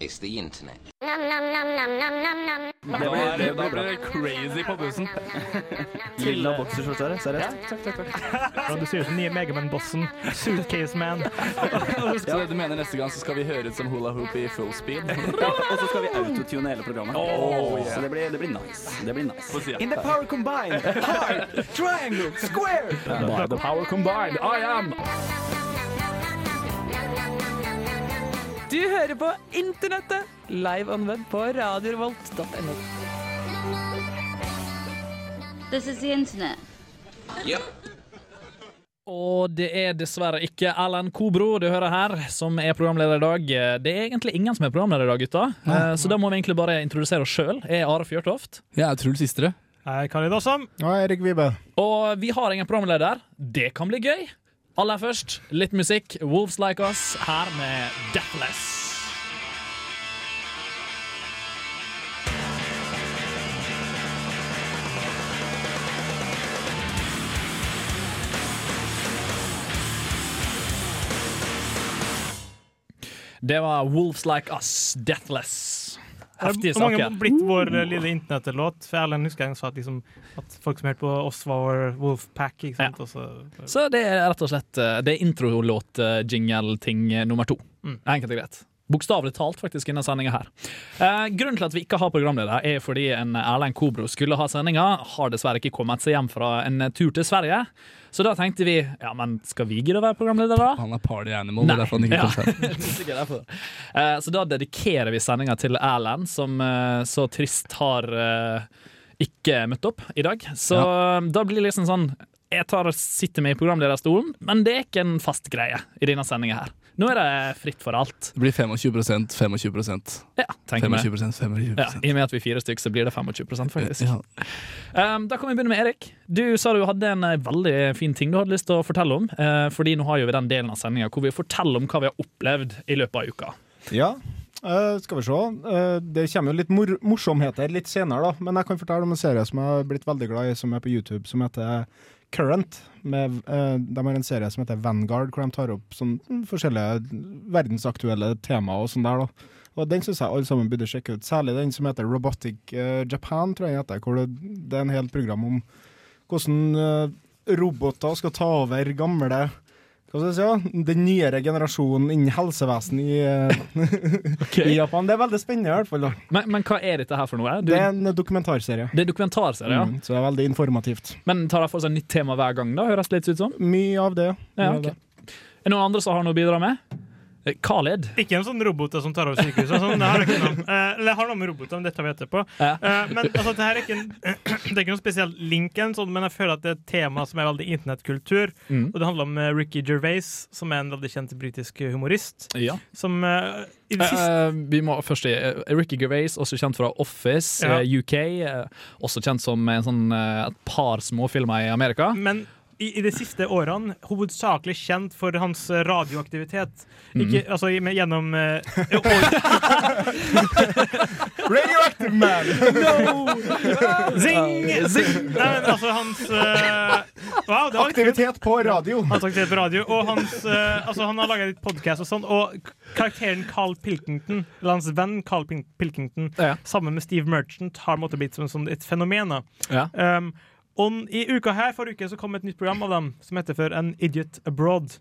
It's the internet. Da blir det ble crazy på bussen. Lilla bokserskjorte her, seriøst? Takk, takk, takk. Ja, du ser ut som nye Megaman-bossen. Suitcase Man. Så du mener neste gang så skal vi høre ut som hula hoop i full speed? Og så skal vi autotune hele programmet. Oh, yeah. Så det blir, det blir nice. Det blir nice. In the power combined, hard, triangle, square. By the power combined, I am Du hører på Internettet, live on web på radiorevolt.no. This is the internet. Yep. Og det er dessverre ikke Alan Kobro du hører her, som er programleder i dag. Det er egentlig ingen som er programleder i dag, gutta. Eh, Så da må vi egentlig bare introdusere oss sjøl. Jeg er Are Fjørtoft. Jeg er Truls Istre. Jeg er Karin Assam. Og Erik Vibe. Og vi har ingen programleder. Det kan bli gøy. Aller først, litt musikk. Wolves Like Us her med Deathless. Det var Wolves Like Us, Deathless. Heftige saker. mange har blitt vår eh, lille internettlåt? For Erlend husker jeg sa at, liksom, at folk som hørte på oss, var vår Wolfpack. Ikke sant? Og så, Så det er rett og slett eh, Det er introlåt-jingle-ting nummer to. Mm. Enkelt og greit. Bokstavelig talt, faktisk, innen sendinga her. Eh, grunnen til at vi ikke har programleder, er fordi en Erlend Kobro skulle ha sendinga, har dessverre ikke kommet seg hjem fra en tur til Sverige. Så da tenkte vi ja, men skal vi gidde å være programleder, da? Han er party animal, det er derfor han ikke Ja. kom derfor. Eh, så da dedikerer vi sendinga til Erlend, som uh, så trist har uh, ikke møtt opp i dag. Så da blir det liksom sånn Jeg tar og sitter med i programlederstolen, men det er ikke en fast greie i denne sendinga her. Nå er det fritt for alt. Det blir 25% 25 Ja, tenker vi. 25% 25 Ja, I og med at vi er fire stykker, så blir det 25 faktisk. Ja. Um, da kan vi begynne med Erik. Du sa du hadde en eh, veldig fin ting du hadde lyst til å fortelle om. Uh, fordi nå har jo vi den delen av sendinga hvor vi forteller om hva vi har opplevd i løpet av uka. Ja, Uh, skal vi se. Uh, det kommer jo litt mor morsomheter litt senere, da. Men jeg kan fortelle om en serie som jeg har blitt veldig glad i, som er på YouTube, som heter Current. Med, uh, de har en serie som heter Vanguard, hvor de tar opp sånn forskjellige verdensaktuelle temaer og sånn der, da. Og den syns jeg alle sammen burde sjekke ut. Særlig den som heter Robotic eh, Japan, tror jeg heter. Hvor det, det er en helt program om hvordan eh, roboter skal ta over gamle skal jeg si, den nyere generasjonen innen helsevesen i, okay. i Japan. Det er veldig spennende, i hvert fall. Men, men hva er dette her for noe? Du, Det er en dokumentarserie. det er dokumentarserie, ja. Mm, så det er veldig informativt. Men tar de for seg nytt tema hver gang? da, Høres det litt ut som? Mye av det. Ja, det. Er det noen andre som har noe å bidra med? Eh, Khaled. Ikke en sånn robot som tar over sykehuset. Sånn, det har ikke noe. Eh, det har noe med roboter, men det tar vi etterpå. Ja. Eh, men altså, det er ikke, en, det er ikke noen spesiell link, sånn, men jeg føler at det er et tema som er veldig internettkultur. Mm. Og det handler om eh, Ricky Gervais, som er en veldig kjent britisk humorist. Ja. Som eh, i det siste Eh, vi må først si eh, Ricky Gervais, også kjent fra Office, Ja. eh, UK. eh, også kjent som en sånn, eh, et par småfilmer i Amerika. Men i, i de siste årene hovedsakelig kjent for hans eh, radioaktivitet. Ikke, altså med, gjennom uh, Radioactive Man! Zing! Zing! Nei, men altså hans uh, Wow. Aktivitet på radio. Hans aktivitet på radio. Og hans, uh, altså han har laga litt podkast og sånn. Og karakteren Carl Pilkington, eller hans venn Carl Pilkington, Ja. sammen med Steve Merchant, har måttet blitt som, som et fenomen. da. Ja. Um, og i uka her, forrige uke så kom et nytt program av dem som heter for An Idiot Abroad.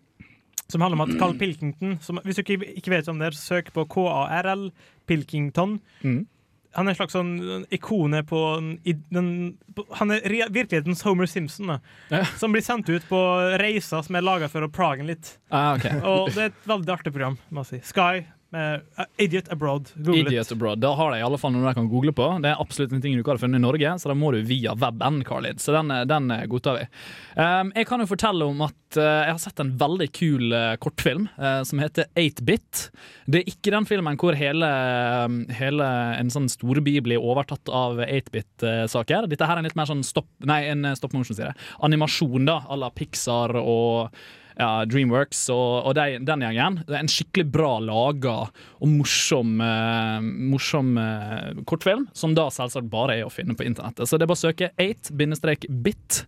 Som handler om at Carl Pilkington som, Hvis du ikke, ikke vet om det, søk på KARL Pilkington. Mm. Han er en slags sånn ikone på den, Han er virkelighetens Homer Simpson, da. Ja. Som blir sendt ut på reiser som er laga for å plage ham litt. Ah, ok. Og det er et veldig artig program, må jeg si. Sky uh, Idiot Abroad. Google it. Idiot Abroad. Da har de i alle fall noe de kan google på. Det er absolutt en ting du ikke hadde funnet i Norge, så da må du via weben, Carlid. Så den, den godtar vi. Um, jeg kan jo fortelle om at uh, jeg har sett en veldig kul uh, kortfilm som heter 8-Bit. Det er ikke den filmen hvor hele, hele en sånn storby blir overtatt av 8-bit-saker. Dette her er en litt mer sånn stop, nei, en stop motion, sier jeg. Animasjon, da, à la Pixar og ja, Dreamworks og, og de, den gjengen. Det er en skikkelig bra laga og morsom, eh, morsom eh, kortfilm, som da selvsagt bare er å finne på internettet. Så det er bare å søke 8-bit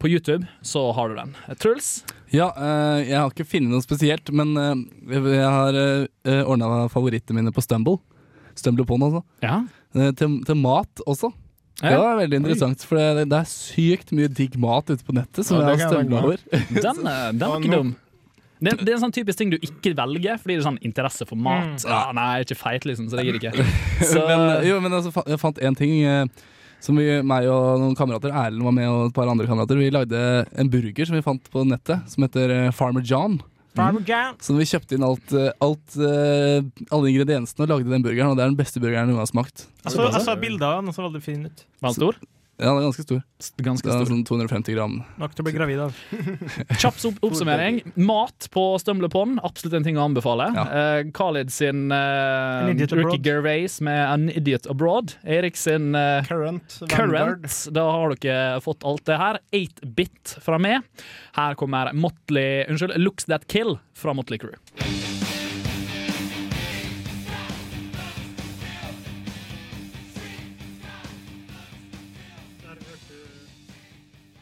på YouTube så har du den. Truls? Ja, eh, jeg har ikke funnet noe spesielt, men eh, jeg har uh, ordna favorittene mine på Stumble. Stumble upon, altså. Ja. Eh, til, til mat også. Det var veldig interessant, for det, det er sykt mye digg mat ute på nettet som Ja, jeg har jeg over. Den, eh, den var ikke dum. Det, det er en sånn typisk ting du ikke velger fordi det er sånn interesse for mat. Mm. Ja, nei, jeg er ikke feit, liksom, så det gidder ikke. Så, men, jo, men altså, jeg fant én ting eh, som vi, meg og noen kamerater, Erlend var med og et par andre kamerater, vi lagde en burger som vi fant på nettet, som heter eh, Farmer John. Jan. Så vi kjøpte inn alt, eh, alt eh, alle ingrediensene og lagde den burgeren, og det er den beste burgeren jeg noen gang har smakt. Jeg så bilder av den og så veldig fin ut. var den stor? Ja, den er ganske stor. Ganske Det er stor. sånn 250 gram. Nok til å bli gravid av. Kjapp opp oppsummering. Mat på Stumble absolutt en ting å anbefale. Ja. Uh, Khalid sin uh, Idiot Ricky. Gervais med An Idiot Abroad. Erik sin uh, Current. Current. Da har dere fått alt det her. 8-bit fra meg. Her kommer Motley, unnskyld, Looks That Kill fra Motley Crew.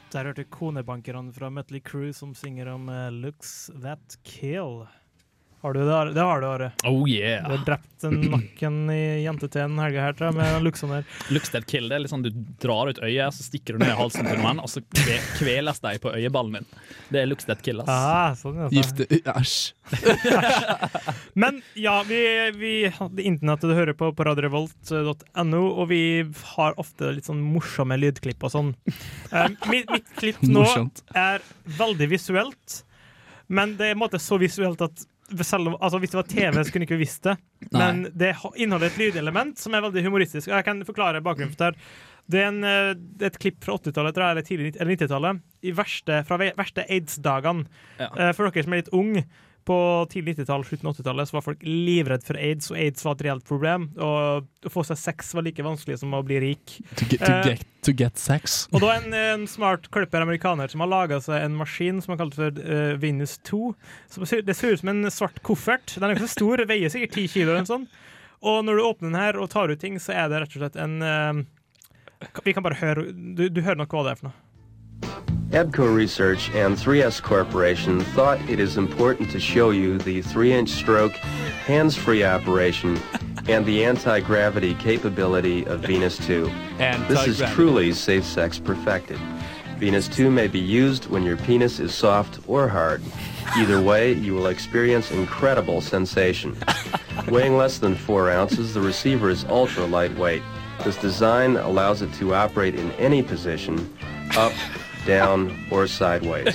Der hørte konebankerne fra Mutley Crew som synger om eh, 'Looks That Kill'. Har du det? Are? Det har du, Are. Oh yeah. Du har drept en nakken i jente en helge her, tror jeg, med der. Looks Kill det er litt sånn du drar ut øyet, så stikker du ned i halsen til noen, og så kve kveles de på øyeballen din. Det er Luxted Kill, ass. Ah, sånn, altså. Gifte Æsj. Men ja, vi, vi hadde internettet du hører på på radiorevolt.no, og vi har ofte litt sånn morsomme lydklipp og sånn. Eh, mitt, mitt klipp nå Morsomt. er veldig visuelt, men det er på en måte så visuelt at selv om, altså Hvis det var TV, så kunne jeg ikke visst det. Men det inneholder et lydelement som er veldig humoristisk. Og jeg kan forklare bakgrunnen for det. Det er, en, eh, det er et klipp fra 80-tallet eller tidlig 90-tallet. Fra verste aids-dagene. Ja. Eh, For dere som er litt unge, på tidlig 90-tall, slutten av 80-tallet, så var folk livredd for aids, og aids var et reelt problem. Og å få seg sex var like vanskelig som å bli rik. To get, to, Eh, get, to get sex. Og da en, en smart klipper amerikaner som har laga seg en maskin som han kalte for uh, Venus 2. Som det ser ut som en svart koffert. Den er ikke så stor, veier sikkert 10 kilo eller noe sånt. Og når du åpner den her og tar ut ting, så er det rett og slett en uh, Vi kan bare høre Du, du hører nok hva det er for noe. EBCO Research and 3S Corporation thought it is important to show you the 3-inch stroke, hands-free operation, and the anti-gravity capability of Venus 2. This is truly safe sex perfected. Venus 2 may be used when your penis is soft or hard. Either way, you will experience incredible sensation. Weighing less than 4 ounces, the receiver is ultra lightweight. This design allows it to operate in any position, up, down, or sideways.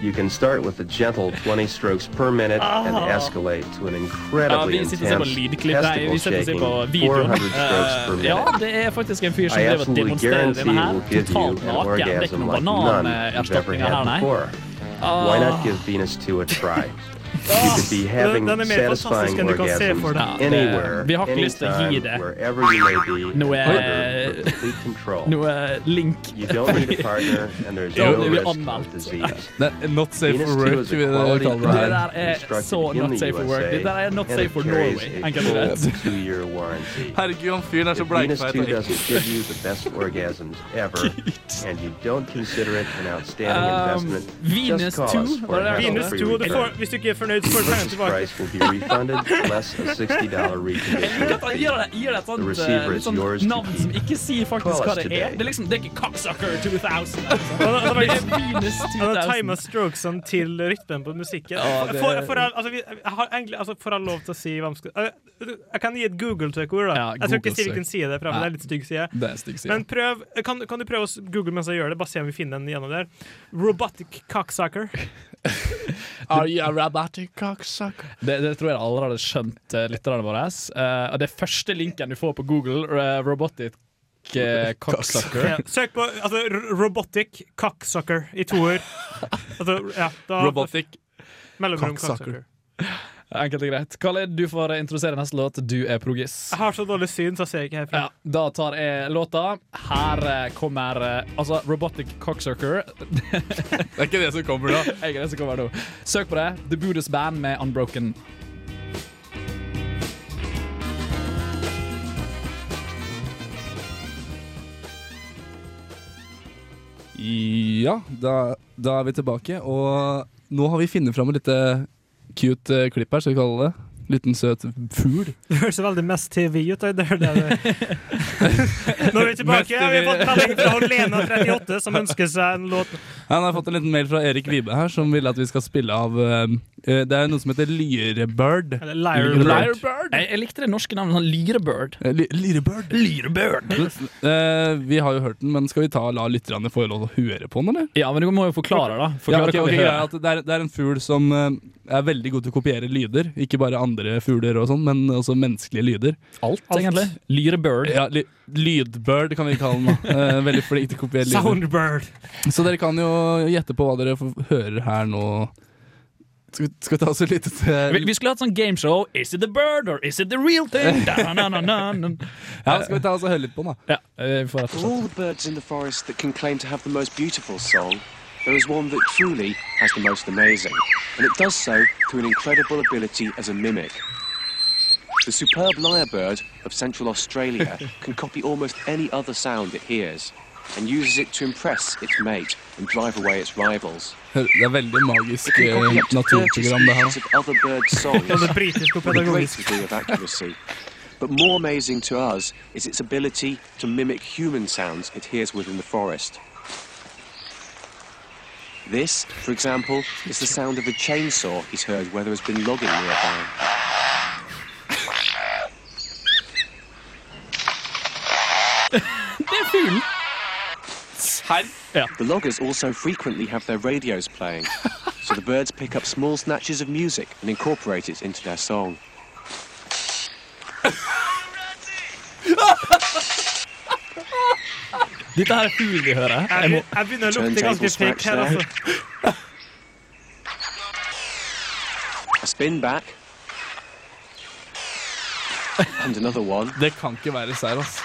You can start with a gentle 20 strokes per minute and escalate to an Ja, incredibly vi sitter og ser på intense. Vi testicle sitter og ser shaking 400 strokes per Eh, minute. ja, det er faktisk en fyr som I driver og absolutely demonstrerer guarantee denne it her will give you totalt an naken. Det er ikke orgasm noen like none you've ever bananerstatninger her, had nei. before. Why not give Venus 2 a try? You could be having den er mer fantastisk enn du kan se for deg. Ja, det- vi har ikke lyst til å gi det. Nå er Nå er Noe-. Noe link. You don't need a partner, and there's Jo, det blir anmeldt. not safe for work, Det der er så not safe for work. Det der er not safe for Norway. Enkelt og warranty. Herregud, han fyren er så bleikfeit. 2 Erik. doesn't give you the best orgasms ever, and you don't consider it an outstanding investment, Venus 2, var det det? Venus 2, du får, return. hvis du ikke er fornøyd, Purchase price will be refunded, less a $60 reconditioning fee. The sånt, receiver eh, is yours to keep. Call us det er. today. Det er liksom, det er ikke Cocksucker 2000. Han har- han har Det er Venus Han har tima 2000. strokesene til rytmen på musikken. For, for, altså, vi, har egentlig, altså, får lov til å si hva man skal Jeg, kan gi et Google-søkeord, da. Jeg tror ikke si Google-søk. det for det er litt stygg side. Det en stygg side. Men prøv, kan, kan du prøve å google mens jeg gjør det? Bare se om vi finner den gjennom der. Robotic cocksucker. Are you a robotic cocksucker? Det, det tror jeg alle hadde skjønt, uh, lytterne våre. Uh, og det første linken du får på Google, uh, robotic cocksucker Ja, søk på altså, robotic cocksucker i to ord. Altså, ja, da, Robotic mellomrom cocksucker. cocksucker. Enkelt og greit. Kalle, du får introdusere neste låt. Du er progis. Jeg har så dårlig syn, så ser jeg ikke herfra. Ja, da tar jeg låta. Her eh, kommer eh, altså Robotic Cocksucker. Det er ikke det som kommer da. Jeg er det som kommer nå. Søk på det. The Buddhist Band med Unbroken. Ja, da, da er vi tilbake. Og nå har vi funnet fram et lite cute eh, klipp her, skal vi kalle det. Liten søt fugl. Det høres veldig mest TV ut. Det er det. Nå er vi tilbake. Ja, vi har fått melding fra Lena38, som ønsker seg en låt. Han har fått en liten mail fra Erik Vibe her, som vil at vi skal spille av eh, Det er noe som heter Lyrebird. Lyrebird. Lyrebird. Jeg, jeg likte det norske navnet. sånn Lyrebird. Eh, Lyrebird. Lyrebird. Uh, vi har jo hørt den, men skal vi ta la lytterne få lov å høre på den, eller? Ja, men du må jo forklare, da. Forklare ja, okay, okay, det, er, det er en fugl som uh, er veldig god til å kopiere lyder. Ikke bare andre fugler og sånn, men også menneskelige lyder. Alt, egentlig. Lyrebird. Ja, ly Lydbird kan vi kalle den. da. Eh, veldig flink til å kopiere lyder. Soundbird. Så dere kan jo gjette på hva dere hører her nå. Skal vi, skal vi ta oss et til Vi, vi skulle hatt sånn gameshow. Is it the bird or is it the real thing? Da-na-na-na-na. Ja, skal vi ta oss og høre litt på den, da? Ja, eh, vi får rett og slett. All the birds in the forest that can claim to have the most beautiful song, there is one that truly has the most amazing, and it does so through an incredible ability as a mimic. The superb lyrebird of Central Australia can copy almost any other sound it hears, and uses it to impress its mate and drive away its rivals. Det er veldig magisk It can eh, copy up to 30 naturprogram, det her. species of other birds' songs Ja, det er britisk og with a great pedagogisk. degree of accuracy. But more amazing to us is its ability to mimic human sounds it hears within the forest. This, for example, is the sound of a chainsaw he's heard where there has been logging nearby. Det er fuglen! The loggers also frequently have their radios playing, so the birds pick up small snatches of music and incorporate it into their song. Dette her er fugl vi hører. Jeg må, jeg begynner å lukte ganske fake her, altså. Spin back. And another one. Det kan ikke være seir, ass.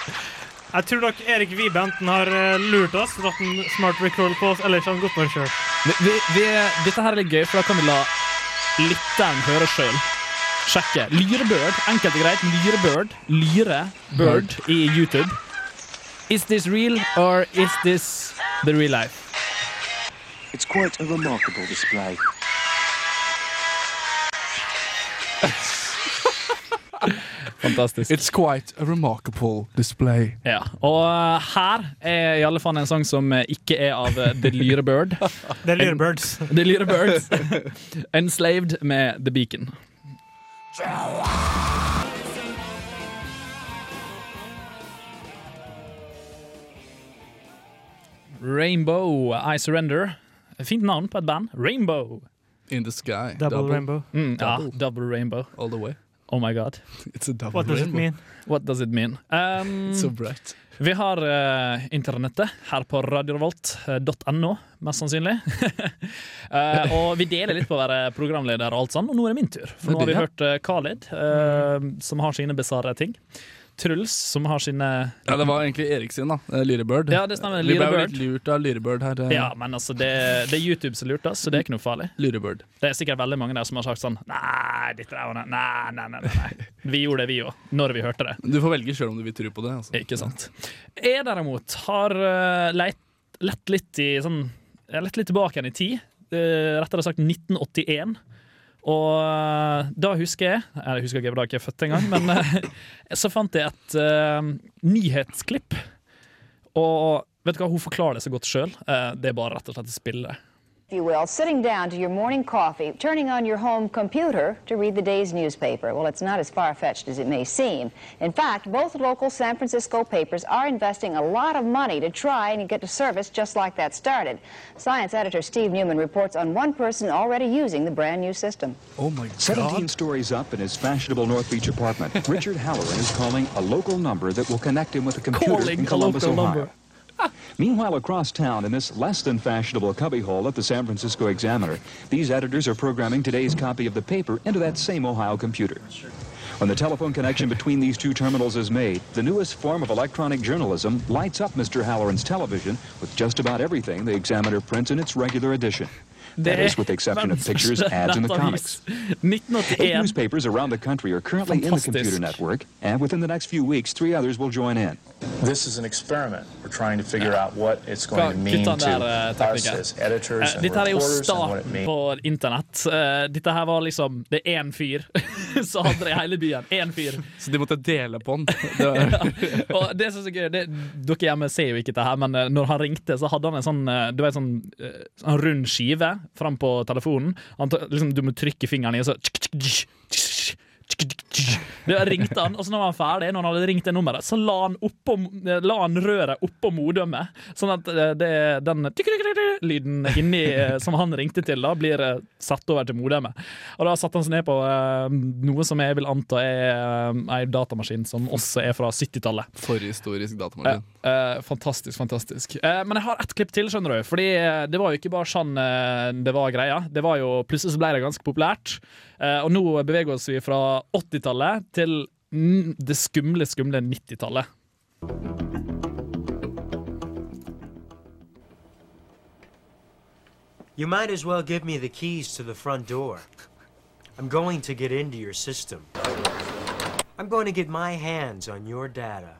Jeg tror nok Erik Vibe enten har eh, lurt oss, dratt en smart recall på oss, eller så har han gått med sjøl. vi, vi, vi, dette her er litt gøy, for da kan vi la lytteren høre sjøl. Sjekke. Lyrebird. Enkelt og greit. Lyrebird. Lyrebird i YouTube. Is this real, or is this the real life? It's quite a remarkable display. Fantastisk. It's quite a remarkable display. Ja, og eh, her er i alle fall en sang som eh, ikke er av The The Lyrebird. The Lyre Lyrebirds. The Lyrebirds. Enslaved med The Beacon. Rainbow, I Surrender. Fint navn på et band. Rainbow. In the sky. Double, rainbow. Mm, ja, Double. double Rainbow. All the way. Oh my god. It's a double What does it rainbow. mean? What does it mean? Um, So bright. Vi har uh, internettet her på radiorevolt.no, mest sannsynlig. uh, og vi deler litt på å være programleder og alt sånn, og nå er det min tur. For nå har vi hørt uh, Khalid, eh, som har sine bisarre ting. Truls, som har sine Ja, det var egentlig Erik sin, da. eh, Lyrebird. Ja, det stemmer. Lyrebird. Vi ble litt lurt av Lyrebird her. eh, Ja, men altså, det, det er YouTube som lurte oss, så det er ikke noe farlig. Lyrebird. Det er sikkert veldig mange der som har sagt sånn Nei, dette der var Nei, nei, nei. nei, nei. Vi gjorde det, vi òg, når vi hørte det. Du får velge sjøl om du vil tro på det. Altså. Ikke sant. Jeg derimot har uh, leit, lett litt i sånn Jeg har lett litt tilbake igjen i tid. Rettere sagt 1981. Og eh, da husker jeg Jeg husker ikke, da jeg er født engang, men eh, så fant jeg et uh, nyhetsklipp. Og vet du hva, hun forklarer det så godt sjøl. det er bare rett og slett spillet. You will, sitting down to your morning coffee, turning on your home computer to read the day's newspaper. Well, it's not as far fetched as it may seem. In fact, both local San Francisco papers are investing a lot of money to try and get a service just like that started. Science editor Steve Newman reports on one person already using the brand new system. Oh my God. 17 stories up in his fashionable North Beach apartment, Richard Halloran is calling a local number that will connect him with a computer Calling in a Columbus, local Ohio. number. Meanwhile, across town in this less than fashionable cubbyhole at the San Francisco Examiner, these editors are programming today's copy of the paper into that same Ohio computer. When the telephone connection between these two terminals is made, the newest form of electronic journalism lights up Mr. Halloran's television with just about everything the Examiner prints in its regular edition. That is, with the exception of pictures, ads, and the comics. Eight 1981. newspapers around the country are currently in the Fantastisk. computer network, and within the next few weeks, three others will join in. This is an experiment. We're trying to figure out what it's going to mean to han der, eh, us as editors Eh, and Dette her er jo reporters and what it starten på internett. Eh, Dette her var liksom Det er én fyr som hadde det i hele byen. Én fyr. Så de måtte dele på den. Ja. Og det som er så gøy, det, Dere hjemme ser jo ikke det her, men når han ringte, så hadde han en sånn Du vet, sånn, sånn rund skive fram på telefonen. Liksom, du må trykke fingeren i, og så det ringte han, og så når han var ferdig, når han hadde ringt det nummeret, så la han, oppå, la han røret oppå modømmet, sånn at eh, det, den lyden inni eh, som han ringte til, da blir eh, satt over til modømmet. Og da satte han seg ned på eh, noe som jeg vil anta er eh, ei datamaskin som også er fra 70-tallet. Forhistorisk Ja, datamaskin. eh, fantastisk, fantastisk. Eh, men jeg har ett klipp til, skjønner du. Fordi eh, det var jo ikke bare sånn eh, det var greia. Det var jo, Plutselig så ble det ganske populært. Eh, og nå beveger vi oss fra fra 80-tallet til mm, det skumle, skumle 90-tallet. You might as well give me the keys to the front door. I'm going to get into your system. I'm going to get my hands on your data.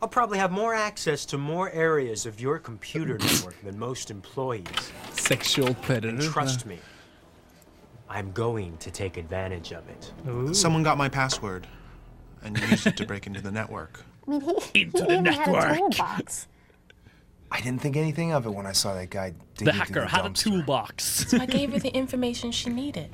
I'll probably have more access to more areas of your computer network than most employees. Sexual predator. And trust me, I'm going to take advantage of it. Someone got my password and used it to break into the network. I mean, he, Into he the even had a network. toolbox. I didn't think anything of it when I saw that guy digging The through hacker the had a toolbox. So I gave her the information she needed.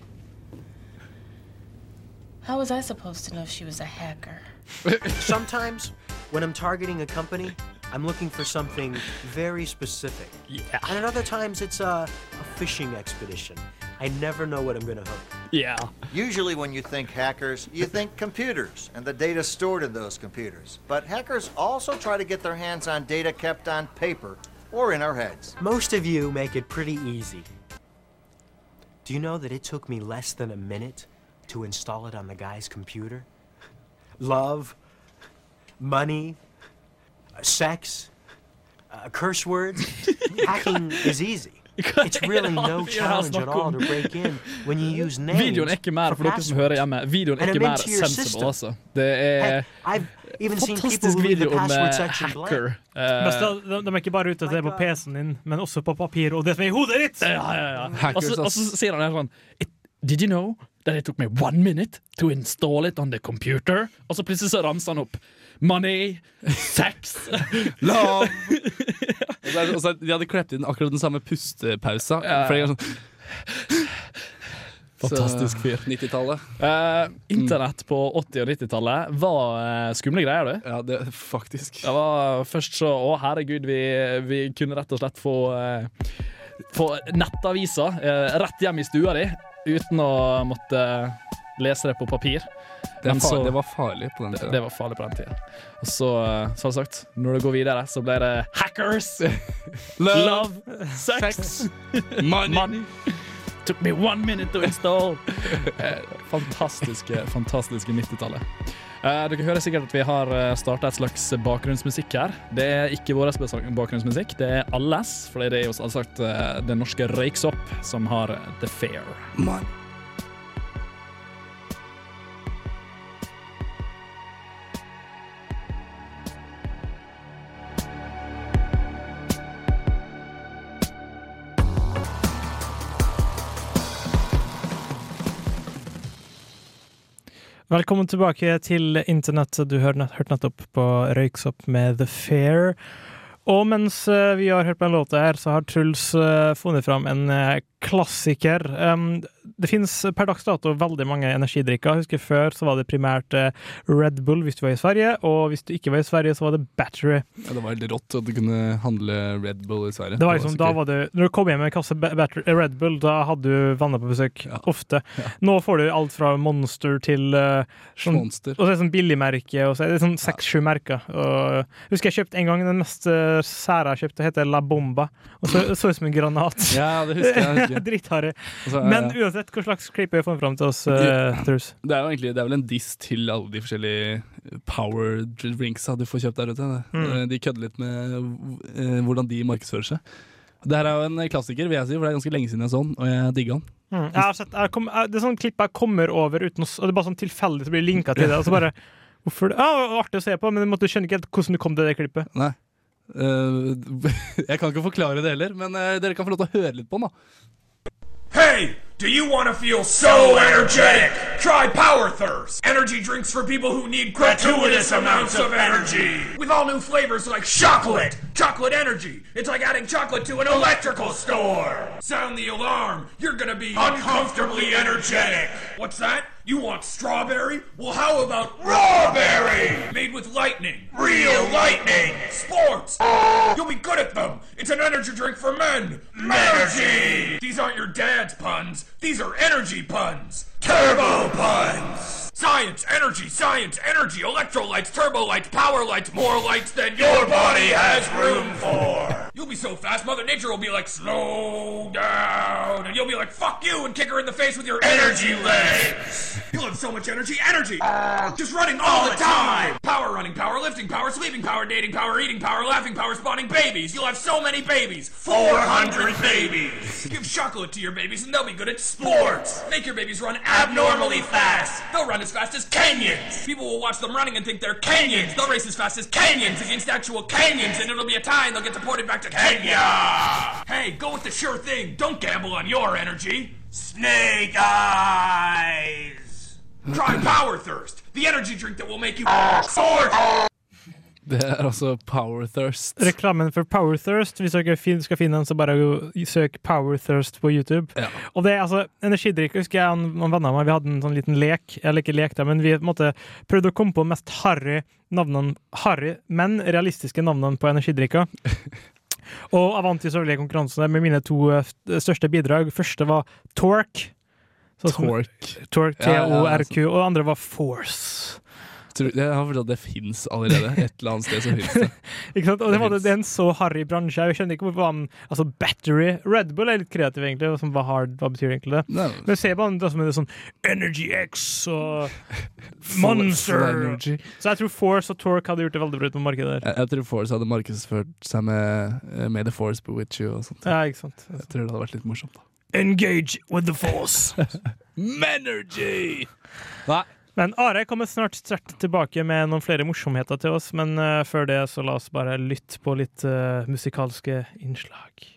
How was I supposed to know she was a hacker? Sometimes, when I'm targeting a company, I'm looking for something very specific. Yeah. And at other times, it's a, a fishing expedition. I never know what I'm going to hook. Yeah. Usually, when you think hackers, you think computers and the data stored in those computers. But hackers also try to get their hands on data kept on paper or in our heads. Most of you make it pretty easy. Do you know that it took me less than a minute to install it on the guy's computer? Love, money, uh, sex, uh, curse words. Hacking is easy. It's really no challenge at all to break in when you use names. Videoen er ikke mer for dere som hører hjemme. Videoen er ikke mer sensible, altså. Det er I've even seen people fantastisk video om password eh, hacker. Men Eh, så- de, er ikke bare ute etter det på PC-en din, men også på papir og det som er i hodet ditt! Ja, ja, ja. Og så sier han sånn Did you know that it took me one minute to install it on the computer? Og så plutselig så ramser han opp. Money, sex, love Og så og så De hadde klept inn akkurat den samme pustepausa. Ja. Sånn Fantastisk fyr. 90-tallet. Eh, internett på 80- og 90-tallet var eh, skumle greier, du. Ja, det faktisk. Det var først så Å, herregud, vi, vi kunne rett og slett få uh, Få nettaviser eh, rett hjem i stua di uten å måtte lese det på papir. Det, far, så- det var farlig på den det, tida. det var farlig på den tida. Og så, eh, som sagt, når det går videre, så ble det hackers, love, sex, money. Took me one minute to install. Eh, Fantastiske, fantastiske 90-tallet. Uh, dere hører sikkert at vi har starta et slags bakgrunnsmusikk her. Det er ikke vår bakgrunnsmusikk, det er alles. For det er jo selvsagt uh, den norske Røyksopp som har The Fair. Velkommen tilbake til internett. Du hørte hørt nettopp på Røyksopp med The Fair. Og mens eh, vi har hørt på en låt her, så har Truls eh, funnet fram en eh, klassiker. Det finnes per dags dato veldig mange energidrikker. Jeg husker Før så var det primært eh, Red Bull hvis du var i Sverige, og hvis du ikke var i Sverige, så var det Battery. Ja, det var helt rått at du kunne handle Red Bull i Sverige. Det var liksom, så da var du, når du kom hjem med en kasse battery, eh, Red Bull, da hadde du venner på besøk. Ofte. Nå får du alt fra Monster til uh, Schmonster. Og så er det sånn billigmerke, og så er det sånn seks-sju merker. Og, husker jeg kjøpte en gang den mest uh, sære jeg kjøpte, heter La Bomba. Og så så ut som en granat. Ja, det husker jeg, jeg. Drittharry. Men ja. Uansett, hva slags klipp har jeg får fram til oss, uh, Truls? Det er jo egentlig det er vel en diss til alle de forskjellige power drinksa du får kjøpt der ute. Mm. Eh, De kødder litt med eh, hvordan de markedsfører seg. Det her er jo en klassiker, vil jeg si, for det er ganske lenge siden jeg så den, og jeg digga den. Mm. Jeg har sett, jeg kom, jeg, det er sånn klipp jeg kommer over uten å og Det er bare sånn tilfeldig så blir linka til det. Og så bare Hvorfor det? Ja, det var artig å se på, men du måtte skjønne ikke helt hvordan du kom til det klippet. Nei. Uh, jeg kan ikke forklare det heller, men uh, dere kan få lov til å høre litt på den, da. Hey, do you want to feel so energetic? Try Power Thirst. Energy drinks for people who need gratuitous amounts of energy. With all new flavors like chocolate, chocolate energy. It's like adding chocolate to an electrical store. Sound the alarm. You're gonna be uncomfortably energetic. What's that? You want strawberry? Well, how about raw berry? Made with lightning. Real lightning. Sports. You'll be good at them. It's an energy drink for men. Energy. These aren't your dad's puns. These are energy puns. Turbo puns. Science, energy, science, energy, electrolytes, turbo lights, power lights, more lights than your body has room for. You'll be so fast, Mother Nature will be like, slow down. And you'll be like, fuck you, and kick her in the face with your energy legs. You'll have so much energy, energy. Just running all the time. Power running, power lifting, power sleeping, power dating, power eating, power laughing, power spawning babies. You'll have so many babies. 400 babies. Give chocolate to your babies and they'll be good at sports. Make your babies run abnormally fast. They'll run as fast as canyons. People will watch them running and think they're canyons. They'll race as fast as canyons against actual canyons, and it'll be a tie and they'll get deported back to Kenya. Hey, go with the sure thing. Don't gamble on your energy. Snake eyes. Try Power Thirst, the energy drink that will make you ah, sword. Det er altså Powerthirst. Reklamen for Powerthirst. Hvis dere fin- skal finne den, så bare søk Powerthirst på YouTube. Og det er altså energidrikk. Husker jeg og noen venner av meg vi hadde en sånn liten lek, eller ikke lek, da, men vi måte prøvde å komme på mest harry navnene, harry, men realistiske navnene på energidrikker. Og jeg vant jo selvfølgelig konkurransen med mine to eh, største bidrag. Første var Torque. Sånn Torque. Torque, Ja, ja, T-O-R-Q. Og det andre var Force. Tror- Jeg har forstått at det fins allerede. Et eller annet sted som finnes det. Ikke sant? Og det, Det var, det er en så harry bransje. Jeg skjønner ikke hvorfor han Altså, battery Red Bull er litt kreativ, egentlig. og Som, hva, hard, hva betyr egentlig det? Nei. Men se på han det som er sånn Energy X og Monster. energy. Så jeg tror Force og Torque hadde gjort det veldig bra ut på markedet der. Jeg, jeg tror Force hadde markedsført seg med eh, May the Force bewitch you og sånt. Ja, ikke sant. Jeg tror det hadde vært litt morsomt. da Engage with the force. Menergy! Nei. Men Are kommer snart tilbake med noen flere morsomheter til oss, men uh, før det så la oss bare lytte på litt uh, musikalske innslag.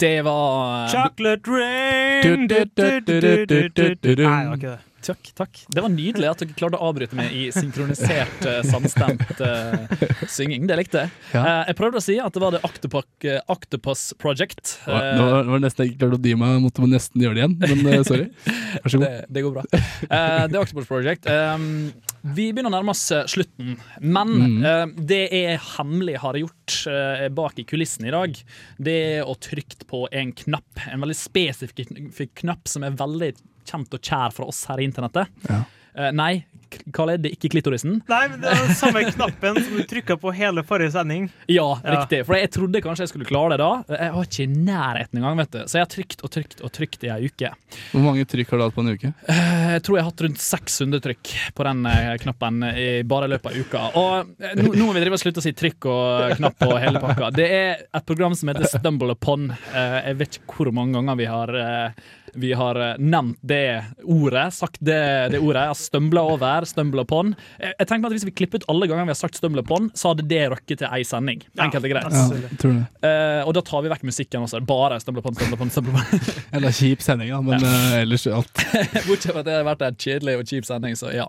Det var Chocolate rain. Nei, det var ikke det. Takk, takk. Det var nydelig at dere klarte å avbryte meg i synkronisert, eh, samstemt uh, synging. Det likte jeg. Eh, jeg prøvde å si at det var det Octopuck, Octopus Project. Uh, var, det var- det var nesten jeg klarte å dy meg, måtte nesten gjøre det igjen. Men sorry. Vær så god. Det, det går bra. Det er Octopus Project. Um, vi begynner å nærme oss slutten, men Mm. uh, det jeg hemmelig har gjort uh, bak i kulissen i dag, det er å trykke på en knapp. En veldig spesifikk knapp som er veldig kjent og kjær fra oss her i internettet. Eh, nei, K- Karl det er ikke klitorisen. Nei, men det er den samme knappen som du trykka på hele forrige sending. Ja, Ja. riktig. For jeg trodde kanskje jeg skulle klare det da. Jeg var ikke i nærheten engang, vet du. Så jeg har trykt og trykt og trykt i ei uke. Hvor mange trykk har du hatt på en uke? Eh, Jeg tror jeg har hatt rundt 600 trykk på den eh, knappen i bare i løpet av uka. Og eh, nå, nå må vi drive og slutte å si trykk og knapp og hele pakka. Det er et program som heter Stumble Upon. Eh, Jeg vet ikke hvor mange ganger vi har eh, vi har eh, nevnt det ordet, sagt det, det ordet. Jeg har stømbla over, stømbla på'n. Jeg, jeg tenker at Hvis vi klipper ut alle ganger vi har sagt stømbla på'n, så hadde det røkket til ei sending. Enkelt og greit. Ja, det. Eh, og da tar vi vekk musikken også. Bare stømbla på'n, stømbla på'n. stumble på'n. Eller kjip sending, da, men eh, ellers alt. Bortsett fra at det har vært en kjedelig og kjip sending, så ja.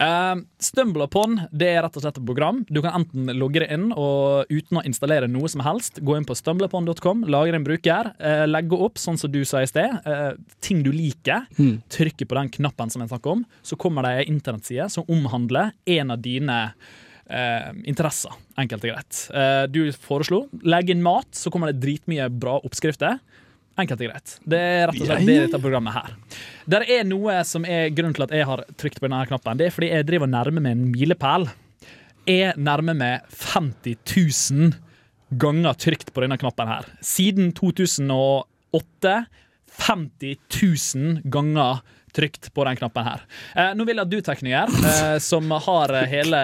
Uh, stømbla på'n det er rett og slett et program. Du kan enten logge deg inn og uten å installere noe som helst, gå inn på stumbleupon.com, lage en bruker, eh, legge opp sånn som du sa i sted, eh, ting du liker, Mm. trykker på den knappen som jeg snakker om, så kommer det ei internettside som omhandler en av dine eh, interesser, enkelt og greit. Eh, du foreslo legg inn mat, så kommer det dritmye bra oppskrifter. Enkelt og greit. Det er rett og slett det dette programmet her. Der er noe som er grunnen til at jeg har trykt på denne knappen. Det er fordi jeg driver og nærmer meg en milepæl. Jeg nærmer meg 50 000 ganger trykt på denne knappen her. Siden 2008 50 000 ganger trykt på den knappen her. Eh, nå vil jeg at du, tekniker, eh, som har eh, hele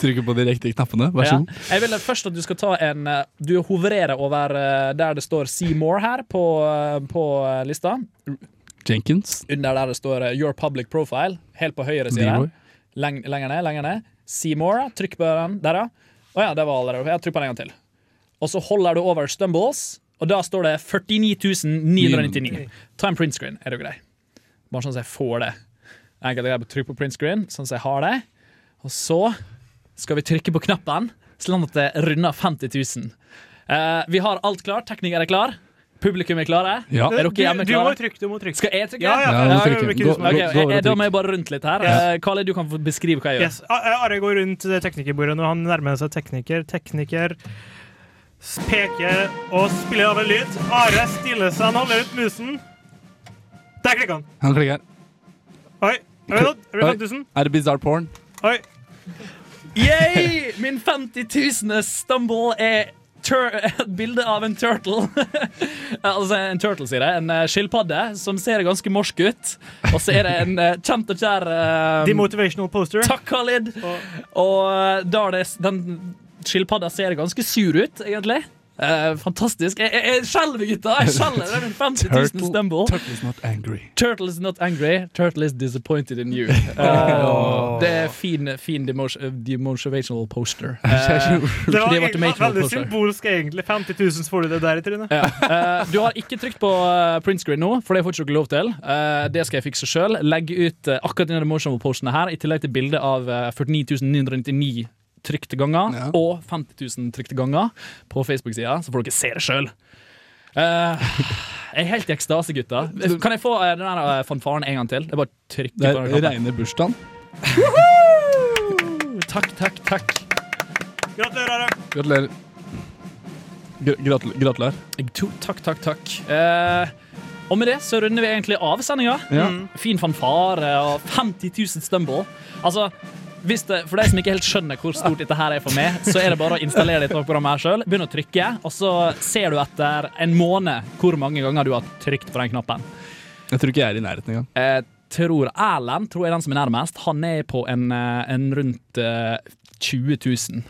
Trykker på de riktige knappene. Vær så ja. god. Jeg vil først at du skal ta en eh, Du hovererer over eh, der det står See More her på, på lista. Jenkins. Under der det står Your Public Profile, helt på høyre side. Leng, lenger ned, lenger ned. See More. Trykk på den. Der, ja. Å ja, det var allerede. Jeg trykker på den en gang til. Og så holder du over Stumbles, og da står det 49.999. Ta en print screen, er du grei? Bare sånn at jeg får det. Enkelt greit, Trykk på print screen, sånn at jeg har det. Og så skal vi trykke på knappen, sånn at det runder 50 000. Eh, vi har alt klart. Teknikere er klar. Publikum er klare. Ja. Er dere Du, klare? du må trykke. Du må trykke. Skal jeg trykke? Ja, ja. Ja, du må ja, trykke. ikke du som Gå- Ok, gå- gå over jeg, Da må jeg bare rundt litt her. Yes. Eh, du kan beskrive hva jeg gjør. Yes. Are går rundt teknikerbordet når han nærmer seg tekniker. Tekniker peker og spiller av en lyd. Are stiller seg, han holder ut musen. Der klikker han. Han klikker. Oi. Er? Er Oi. Er det bizarre porn? Oi. Yay! Min 50 000. stumble er et bilde av en turtle. altså en turtle, sier jeg. En uh, skilpadde som ser ganske morsk ut. Og så er det en uh, kjent og kjær eh, Demotivational poster. Takk, Khalid. Og eh, da er det den skilpadda ser ganske sur ut, egentlig. Uh, fantastisk. Jeg, jeg, jeg skjelver, gutta! Jeg skjelver. Det er en 50 000 Turtle, stumble. turtle is not angry. Turtle is not angry, turtle is disappointed in you. Eh, det er fin, fin demoti- demotivational poster. Uh, Det var det var veldig poster. symbolsk, egentlig. 50 000, så får du det der i trynet. Ja. Eh, du har ikke trykt på uh, print screen nå, for det får ikke dere lov til. Eh, det skal jeg fikse sjøl. Legge ut eh, akkurat denne emotional postene her, i tillegg til bilde av eh, 49 999 trykte ganger Ja. og 50 000 trykte ganger på Facebook-sida, så får dere se det sjøl. jeg er helt i ekstase, gutta. Kan jeg få eh, den der eh, fanfaren en gang til? Det er bare trykker Det på den er reine bursdagen. Takk, takk, takk. Gratulerer. Gratulerer. Gratul- Gratulerer. To, takk, takk, takk. Eh, og med det så runder vi egentlig av sendinga. Ja. Mm. Fin fanfare og 50 000 stumble. Altså, det, for de som ikke helt skjønner hvor stort dette her er for meg, så er det bare å installere dette programmet her sjøl. Begynn å trykke, og så ser du etter en måned hvor mange ganger du har trykt på den knappen. Jeg tror ikke jeg er i nærheten engang. Jeg tror Erlend tror jeg er den som er nærmest. Han er på en, eh, en rundt eh, 20 000.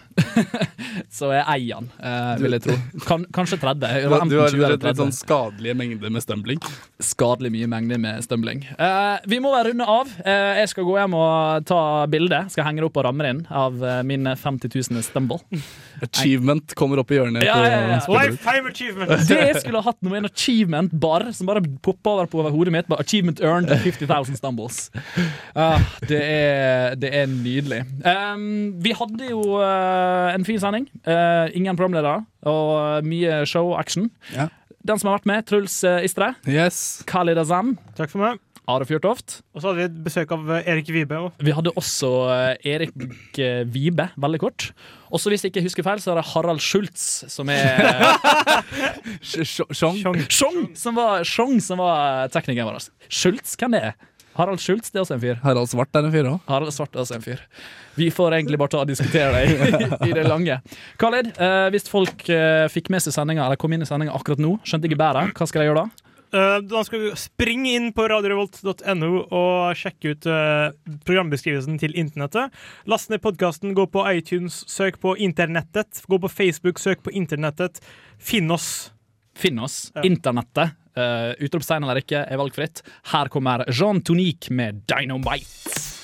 så jeg eier han, eh, vil jeg tro. Kan, kanskje 30. Du, har- Enten du har 20 eller litt, litt 30. sånn skadelige mengder med stumbling. Skadelig mye mengder med stumbling. Eh, vi må være runde av. Eh, jeg skal gå hjem og ta bilde. Skal henge det opp og ramme det inn av eh, min 50 000 stumble. Achievement kommer opp i hjørnet. Ja, på ja, ja. Lifetime achievement. Det jeg skulle ha hatt noe en achievement bar som bare poppa over på hodet mitt. Bare achievement earned 50 000 stumbles. Uh, det, er, det er nydelig. Um, vi hadde jo uh, en fin sending. Uh, ingen programledere og mye show-action. Ja. Den som har vært med, Truls uh, Istre. Yes. Khalid Azam. Takk for meg. Are Fjørtoft. Og så hadde vi et besøk av eh, Erik Vibe. også. Vi hadde også eh, Erik eh, Vibe, veldig kort. Og så hvis jeg ikke husker feil, så er det Harald Schultz som er Sjong. Som var, Sjong som var teknikeren vår. Schultz, hvem det er? Harald Schultz, det er også en fyr. Harald Svart er en fyr òg. Harald Svart er også en fyr. Vi får egentlig bare ta og diskutere det i, det lange. Khalid, eh, hvis folk fikk med seg sendinga, eller kom inn i sendinga akkurat nå, skjønte ikke bæret, hva skal de gjøre da? Eh, Da skal du springe inn på radiorevolt.no og sjekke ut eh, programbeskrivelsen til internettet. Last ned podkasten, gå på iTunes, søk på internettet. Gå på Facebook, søk på internettet. Finn oss. Finn oss. Ja. Internettet. Uh, Utropstegn eller ikke er valgfritt. Her kommer Jean Tonique med Dynamite.